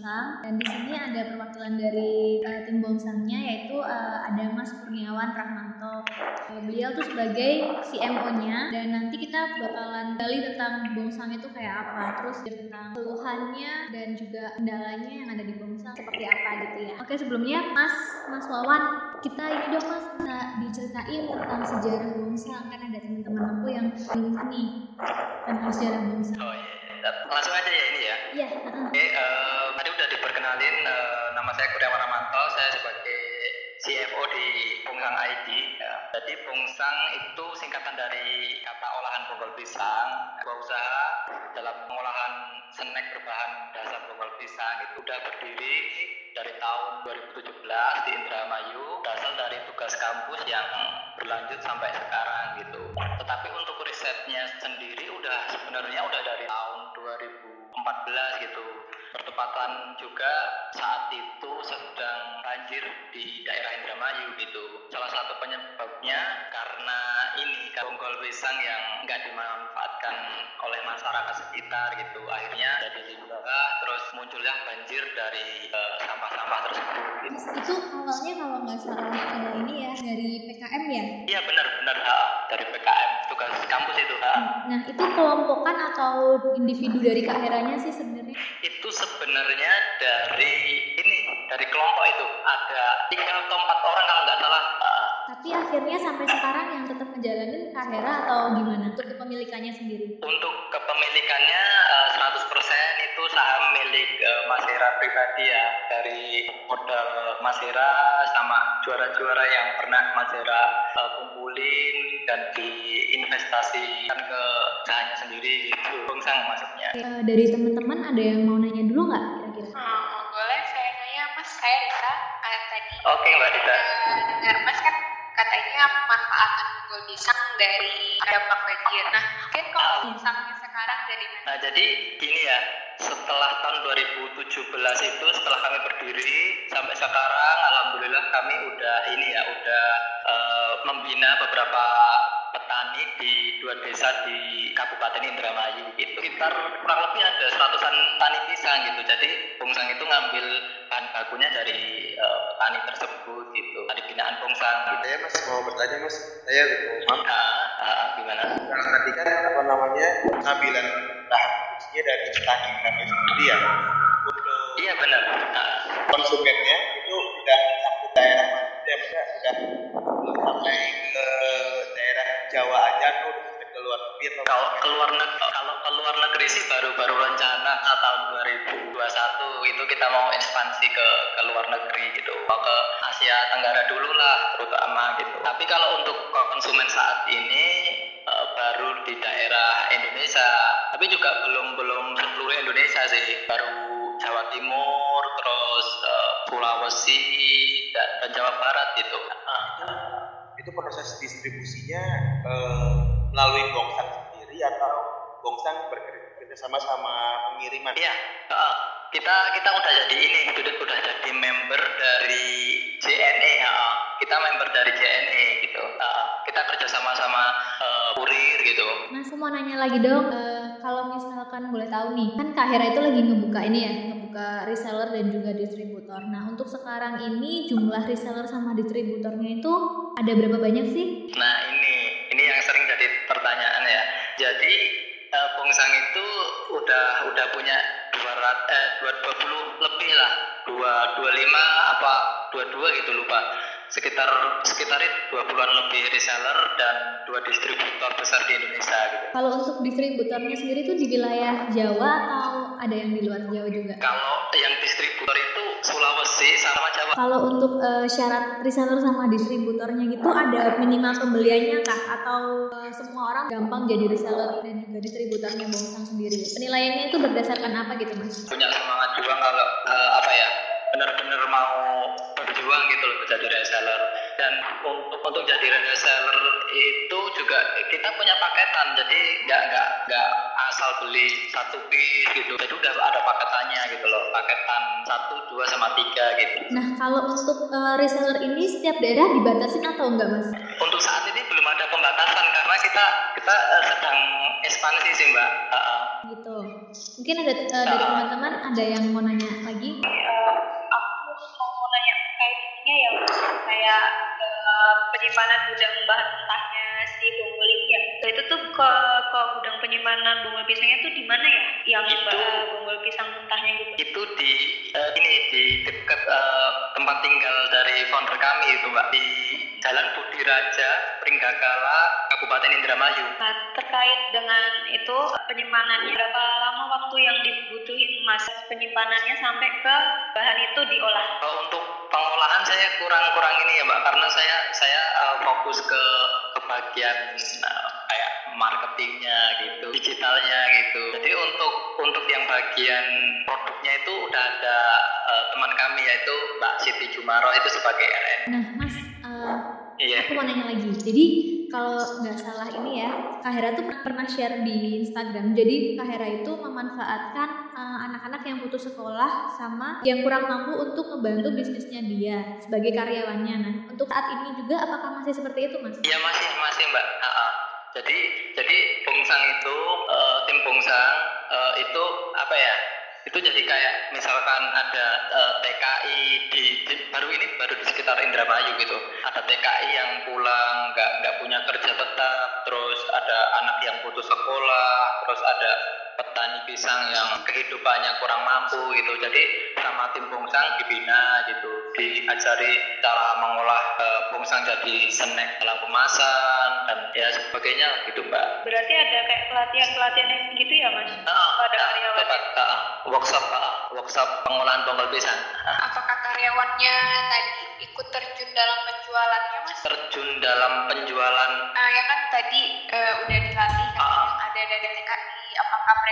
Bongsang dan di sini ada perwakilan dari uh, tim Bongsangnya yaitu uh, ada Mas Kurniawan Rahmanto. Uh, beliau tuh sebagai CMO-nya dan nanti kita bakalan gali tentang Bongsang itu kayak apa, terus tentang keluhannya dan juga kendalanya yang ada di Bongsang seperti apa gitu ya. Oke sebelumnya Mas Mas Wawan kita ini dong Mas bisa diceritain tentang sejarah Bongsang kan ada teman-teman aku yang bingung nih tentang sejarah Bongsang. Oh iya. Langsung aja ya ini ya. Iya. Uh Oke, uh, diperkenalin uh, saya Kurniawan Ramanto, saya sebagai CFO di Bongsang ID. Ya. Jadi Bongsang itu singkatan dari kata olahan bonggol pisang, sebuah usaha dalam pengolahan snack berbahan dasar bonggol pisang itu udah berdiri dari tahun 2017 di Indramayu, berasal dari tugas kampus yang berlanjut sampai sekarang gitu. Tetapi untuk risetnya sendiri udah sebenarnya udah dari tahun 2014 gitu bertepatan juga saat itu sedang banjir di daerah Indramayu gitu. Salah satu penyebabnya karena ini bonggol pisang yang nggak dimanfaatkan oleh masyarakat sekitar gitu. Akhirnya jadi limbah, terus munculnya banjir dari eh, sampah-sampah tersebut. Gitu. Mas itu awalnya kalau nggak salah uh, ini ya dari PKM ya? Iya benar-benar dari PKM tugas kampus itu. Ha. Nah itu kelompokan atau individu dari Kak Heranya sih sebenarnya? Itu sebenarnya dari ini dari kelompok itu ada tiga atau empat orang kalau nggak salah. Tapi akhirnya sampai sekarang yang tetap menjalanin Kak Hera atau gimana untuk kepemilikannya sendiri? Untuk kepemilikannya 100% eh, saham milik uh, Mas Hera pribadi ya dari modal Mas Hera sama juara-juara yang pernah Mas Hera uh, kumpulin dan diinvestasikan ke usahanya sendiri itu Bongsang maksudnya. Uh, dari teman-teman ada yang mau nanya dulu nggak kira-kira? Hmm, boleh saya nanya Mas, saya Risa. Uh, tadi Oke Mbak Risa. Uh, dengar Mas kan katanya pemanfaatan Google pisang dari dampak banjir. Nah, mungkin kalau pisangnya sekarang dari mana? Nah, jadi ini ya, setelah tahun 2017 itu setelah kami berdiri sampai sekarang alhamdulillah kami udah ini ya udah uh, membina beberapa petani di dua desa di Kabupaten Indramayu gitu. Sekitar kurang lebih ada seratusan tani pisang gitu. Jadi Bongsang itu ngambil bahan bakunya dari uh, petani tersebut gitu. Tadi binaan Bongsang gitu. Saya Mas mau bertanya Mas, saya mau ah, ah, gimana? Nah, tadi kan apa namanya pengambilan produksinya dari petani kami sendiri ya. Untuk iya benar. Konsumennya itu sudah sampai daerah mana? Ya, sudah sampai ke daerah Jawa aja tuh ke luar negeri atau kalau keluar negeri kalau keluar negeri sih baru-baru rencana tahun 2021 itu kita mau ekspansi ke ke luar negeri gitu mau ke Asia Tenggara dulu lah terutama gitu tapi kalau untuk konsumen saat ini baru di daerah Indonesia. Tapi juga belum belum seluruh Indonesia sih. Baru Jawa Timur terus uh, Sulawesi dan, dan Jawa Barat gitu. Uh itu proses distribusinya eh, melalui Bongsang sendiri atau Bongsang bekerja sama sama pengiriman? Iya, uh, kita kita udah jadi ini, sudah udah jadi member dari Nah, aku mau nanya lagi dong, uh, kalau misalkan boleh tahu nih, kan Kak Hera itu lagi ngebuka ini ya, ngebuka reseller dan juga distributor. Nah, untuk sekarang ini jumlah reseller sama distributornya itu ada berapa banyak sih? Nah, ini ini yang sering jadi pertanyaan ya. Jadi uh, Bongsang itu udah udah punya 200 eh 220 lebih lah. 225 apa 22 gitu lupa sekitar sekitar dua puluhan lebih reseller dan dua distributor besar di Indonesia gitu. Kalau untuk distributornya sendiri itu di wilayah Jawa atau ada yang di luar Jawa juga? Kalau yang distributor itu Sulawesi sama Jawa. Kalau untuk uh, syarat reseller sama distributornya gitu ada minimal pembeliannya kah atau uh, semua orang gampang jadi reseller dan juga distributornya Bongsang sendiri? Penilaiannya itu berdasarkan apa gitu mas? Punya semangat juga kalau benar-benar mau berjuang gitu loh jadi reseller dan untuk untuk jadi reseller itu juga kita punya paketan jadi nggak nggak nggak asal beli satu piece gitu jadi udah ada paketannya gitu loh paketan satu dua sama tiga gitu nah kalau untuk uh, reseller ini setiap daerah dibatasin atau enggak mas untuk saat ini belum ada pembatasan karena kita kita uh, sedang ekspansi sih mbak. Uh, gitu. Mungkin ada uh, dari teman-teman ada yang mau nanya lagi? Uh, penyimpanan gudang bahan mentahnya si bonggol ini ya. Itu tuh ke, ke gudang penyimpanan bonggol pisangnya tuh di mana ya? Yang Itu- uh, bonggol pisang mentahnya gitu. itu di eh, ini di dekat eh, tempat tinggal dari founder kami itu mbak di Jalan Budi Raja, Pringgakala, Kabupaten Indramayu. Nah, terkait dengan itu penyimpanannya berapa lama waktu yang dibutuhin mas penyimpanannya sampai ke bahan itu diolah? Kalau untuk pengolahan saya kurang-kurang ini ya mbak, karena saya saya eh, fokus ke ke bagian eh, kayak marketingnya gitu, digitalnya gitu. Jadi untuk untuk yang bagian produknya itu udah ada eh, teman kami yaitu Mbak Siti Jumaro itu sebagai RN. Nah, Mas, uh, Iya. aku mau nanya lagi. Jadi kalau nggak salah ini ya, Kak Hera tuh pernah share di Instagram. Jadi Kak Hera itu memanfaatkan uh, anak-anak yang putus sekolah sama yang kurang mampu untuk membantu bisnisnya dia sebagai karyawannya. Nah, untuk saat ini juga apakah masih seperti itu, Mas? Iya masih masih mbak. Ah, ah. Jadi jadi Bongsang itu eh, tim Bongsang eh, itu apa ya? Itu jadi kayak misalkan ada eh, TKI di, di- baru ini baru di sekitar Indramayu gitu. Ada TKI yang pulang nggak nggak punya kerja tetap, ada anak yang putus sekolah, terus ada petani pisang yang kehidupannya kurang mampu gitu. Jadi sama tim Bongsang dibina gitu, diajari cara mengolah eh, bongsang jadi snack dalam kemasan dan ya sebagainya gitu mbak. Berarti ada kayak pelatihan-pelatihan yang gitu ya mas? Ah, Pada ah, karyawan. tepat, ah, workshop ah, workshop pengolahan bonggol pisang. Ah, Apakah karyawannya tadi ikut terjun dalam penjualannya mas? terjun dalam penjualan Nah, ya kan tadi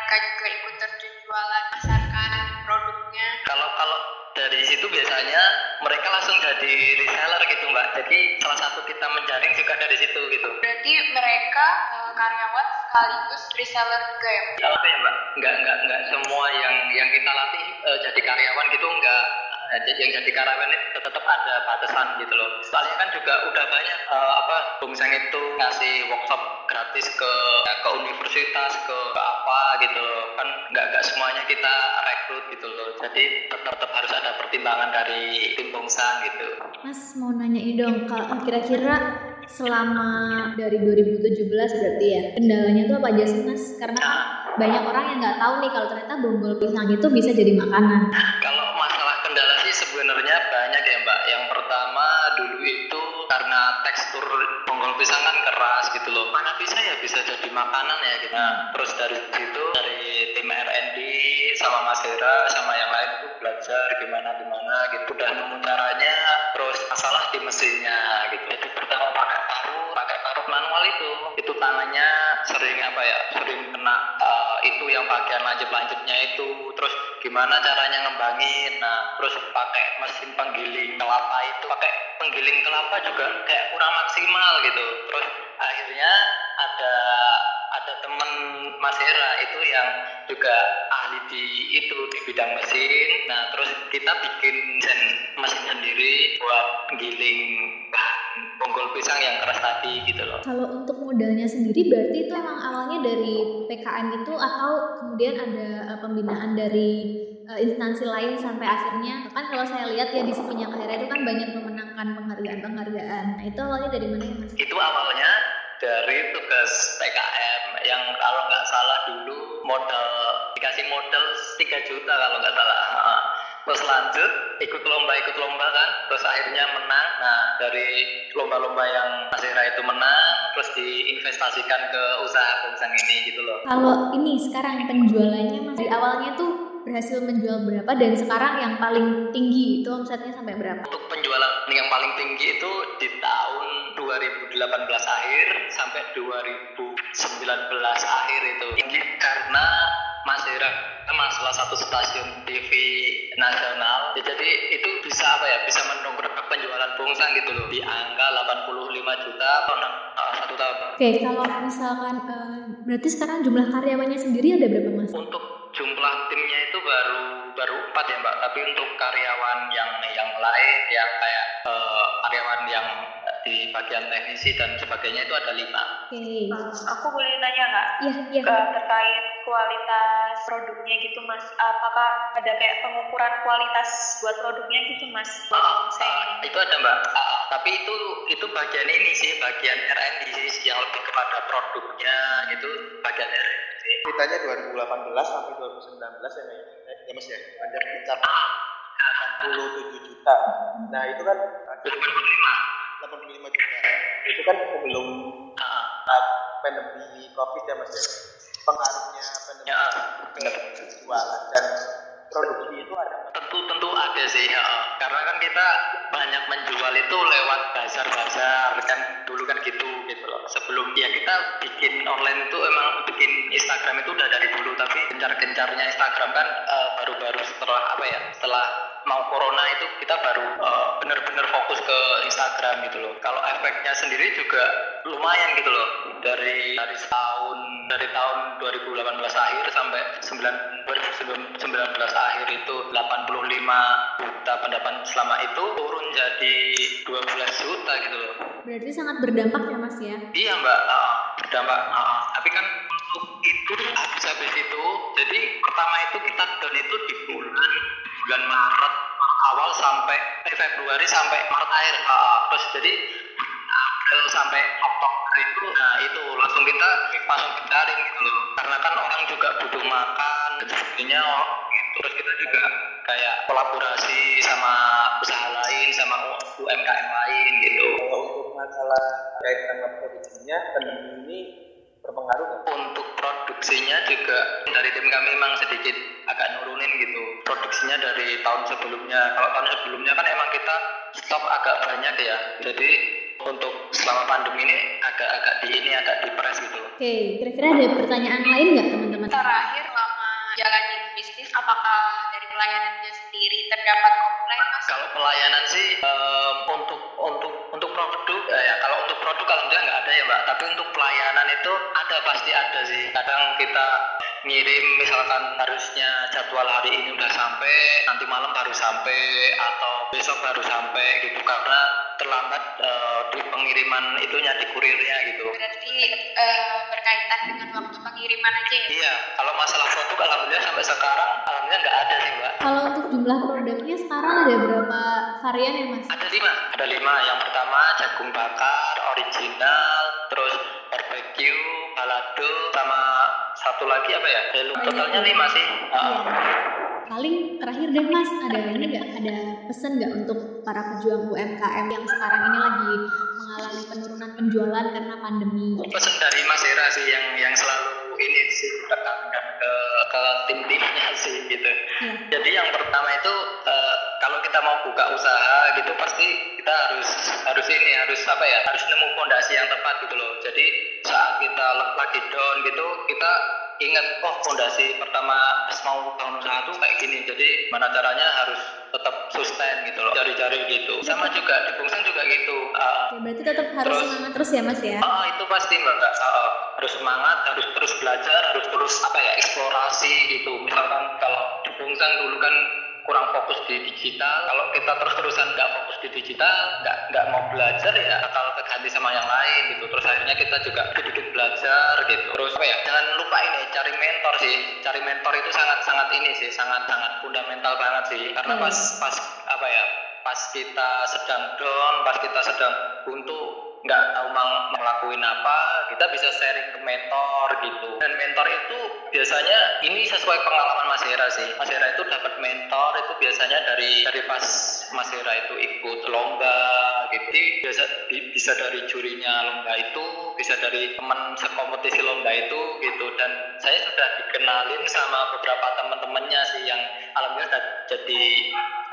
mereka juga ikut terjun jualan, masarkan produknya? kalau kalau dari situ biasanya mereka langsung jadi reseller gitu mbak. Jadi salah satu kita menjaring juga dari situ gitu. Berarti mereka eh, karyawan sekaligus reseller juga ya? Apa ya mbak? Enggak enggak enggak semua yang yang kita latih eh, jadi karyawan gitu enggak. Jadi yang jadi karyawan itu tetap ada batasan gitu loh. Soalnya kan juga udah banyak eh, apa Bungsang itu ngasih workshop gratis ke ya, ke universitas ke, ke apa gitu loh. Kan enggak enggak semuanya kita rekrut gitu loh. Jadi tetap tetap harus ada pertimbangan dari tim Bungsang gitu. Mas mau nanya ini dong. Kira-kira selama dari 2017 berarti ya, kendalanya tuh apa aja sih, Mas? Karena kan banyak orang yang nggak tahu nih kalau ternyata bonggol pisang itu bisa jadi makanan. Kalau sebenarnya banyak ya Mbak. Yang pertama dulu itu karena tekstur bonggol pisang kan keras gitu loh. Mana bisa ya bisa jadi makanan ya gitu. Nah, terus dari situ dari tim R&D sama Mas Hera sama yang lain itu belajar gimana gimana gitu dan nemu caranya. Terus masalah di mesinnya gitu. Jadi pertama pakai parut, pakai parut manual itu. Itu tangannya sering apa ya? Sering kena eh, itu yang bagian lanjut-lanjutnya itu. Terus gimana caranya ngembangin. Nah terus pakai mesin penggiling kelapa itu pakai penggiling kelapa juga kayak kurang maksimal gitu. Terus akhirnya ada ada temen Mas Hera itu yang juga ahli di itu di bidang mesin. Nah terus kita bikin mesin sendiri buat giling bonggol pisang yang keras tadi gitu loh Kalau untuk modalnya sendiri berarti itu emang awalnya dari PKM itu atau kemudian ada eh, pembinaan dari eh, instansi lain sampai akhirnya kan kalau saya lihat ya di Kak Hera itu kan banyak memenangkan penghargaan-penghargaan. Nah, itu awalnya dari mana ya, Mas? itu awalnya dari tugas PKM yang kalau nggak salah dulu modal dikasih modal 3 juta kalau nggak salah. Terus lanjut ikut lomba ikut lomba kan. Terus akhirnya menang. Nah dari lomba-lomba yang Hera itu menang terus diinvestasikan ke usaha bongsang ini gitu loh. Kalau ini sekarang penjualannya Mas di awalnya tuh berhasil menjual berapa dan sekarang yang paling tinggi itu omsetnya sampai berapa? untuk penjualan yang paling tinggi itu di tahun 2018 akhir sampai 2019 akhir itu. Tinggi karena Mas Hera sama salah satu stasiun TV nasional. Ya, jadi itu bisa apa ya bisa mendongkrak penjualan bongsang gitu loh. Di angka 85 juta per uh, satu tahun. Oke, kalau misalkan eh, berarti sekarang jumlah karyawannya sendiri ada berapa Mas? untuk jumlah timnya itu baru baru empat ya mbak. Tapi untuk karyawan yang yang lain yang kayak eh, karyawan yang di bagian teknisi dan sebagainya itu ada lima. Oke. Okay. Aku boleh nanya nggak? Iya, iya. terkait kualitas produknya gitu mas. Apakah ada kayak pengukuran kualitas buat produknya gitu mas? Uh, uh, itu ada mbak. Uh, tapi itu itu bagian ini sih bagian R&D sih yang lebih kepada produknya itu bagian R&D. Ceritanya 2018 sampai 2019 ya, ya mas ya, ada mencapai 87 juta. Nah itu kan 85 85 juta. Itu kan sebelum uh, pandemi COVID ya mas ya. Pengaruhnya pandemi ya, ke jualan dan produksi itu ada tentu tentu ada sih ya. karena kan kita banyak menjual itu lewat bazar-bazar kan dulu kan gitu gitu loh sebelum ya kita bikin online itu emang bikin Instagram itu udah dari dulu tapi gencar-gencarnya Instagram kan uh, baru-baru setelah apa ya setelah mau corona itu kita baru uh, benar-benar fokus ke Instagram gitu loh. Kalau efeknya sendiri juga lumayan gitu loh. Dari dari tahun dari tahun 2018 akhir sampai 9 2019 akhir itu 85 juta pendapatan selama itu turun jadi 12 juta gitu loh. Berarti sangat berdampak ya Mas ya? Iya Mbak, uh, berdampak. Uh, tapi kan untuk itu habis-habis itu, jadi pertama itu kita down itu di bulan bulan Maret awal sampai eh, Februari sampai Maret akhir uh, terus jadi April sampai Oktober itu nah itu langsung kita langsung kendarin gitu loh karena kan orang juga butuh makan dan sebagainya gitu. terus kita juga kayak kolaborasi sama usaha lain sama UMKM lain gitu kalau untuk masalah kait sama produksinya pandemi ini berpengaruh nggak? Untuk produksinya juga dari tim kami memang sedikit agak nurunin gitu. Produksinya dari tahun sebelumnya. Kalau tahun sebelumnya kan emang kita stok agak banyak ya. Jadi untuk selama pandemi ini agak-agak di ini agak dipres gitu. Oke, kira-kira ada pertanyaan lain nggak teman-teman? Terakhir lama jalanin bisnis, apakah dari pelayanannya sendiri terdapat komplain mas? Kalau pelayanan sih um, untuk untuk untuk produk eh, ya kalau untuk produk alhamdulillah nggak ada ya mbak. Tapi untuk pelayanan itu ada pasti ada sih. Kadang kita ngirim misalkan harusnya jadwal hari ini udah sampai nanti malam baru sampai atau besok baru sampai gitu karena terlambat uh, di pengiriman itunya di kurirnya gitu. Berarti uh, berkaitan dengan waktu pengiriman aja ya? Iya, kalau masalah produk alhamdulillah sampai sekarang jumlah produknya sekarang ada berapa varian ya mas? Ada lima, ada lima. Yang pertama jagung bakar original, terus barbecue, balado, sama satu lagi apa ya? Totalnya lima sih. Uh, paling terakhir deh mas ada ini nggak ada pesan nggak untuk para pejuang UMKM yang sekarang ini lagi mengalami penurunan penjualan karena pandemi pesan dari Mas Era sih yang yang selalu sih gitu. Ya. jadi yang pertama itu uh, kalau kita mau buka usaha gitu pasti kita harus harus ini harus apa ya harus nemu fondasi yang tepat gitu loh. Jadi saat kita lagi down gitu kita ingat oh fondasi pertama mau bangun usaha tuh kayak gini. Jadi mana caranya harus tetap sustain gitu loh cari-cari gitu. Sama juga di Bungsang juga gitu uh, ya, berarti tetap harus terus, semangat terus ya mas ya? Uh, itu pasti mbak uh, harus semangat harus terus belajar harus terus apa ya eksplorasi gitu. Misalkan kalau di Bungsang dulu kan kurang fokus di digital kalau kita terus-terusan nggak fokus di digital nggak nggak mau belajar ya bakal keganti sama yang lain gitu. Terus akhirnya kita juga sedikit belajar gitu. Terus apa ya jangan lupa ini cari mentor sih. Cari mentor itu sangat sangat ini sih sangat sangat fundamental banget sih. Karena pas pas apa ya pas kita sedang down pas kita sedang buntu nggak tahu mau ngelakuin apa kita bisa sharing ke mentor gitu. Dan mentor itu biasanya ini sesuai pengalaman Mas Hera sih. Mas Hera itu dapat mentor itu biasanya dari dari pas Mas Hera itu ikut lomba gitu. Biasa bisa dari jurinya lomba itu bisa dari teman sekompetisi lomba itu gitu. Dan saya sudah dikenalin sama beberapa teman-temannya sih yang alhamdulillah jadi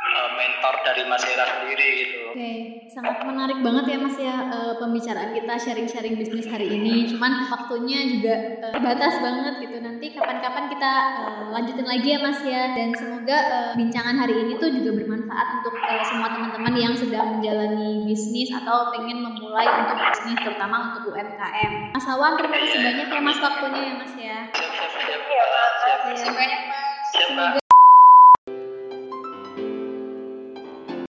uh, mentor dari Mas Hera sendiri gitu. Oke, okay. sangat menarik banget ya Mas ya uh, pembicaraan kita sharing-sharing bisnis hari ini. Cuman waktunya juga uh, terbatas banget gitu. Nanti kapan-kapan kita uh, lanjutin lagi ya Mas ya. Dan semoga uh, bincangan hari ini tuh juga bermanfaat untuk uh, semua teman-teman yang sedang menjalani bisnis atau pengen memulai untuk bisnis terutama untuk UMKM. Mas Awan terima kasih banyak ya Mas waktunya ya Mas ya. Siap, siap, siap. Siap, siap. banyak Mas. Mbak.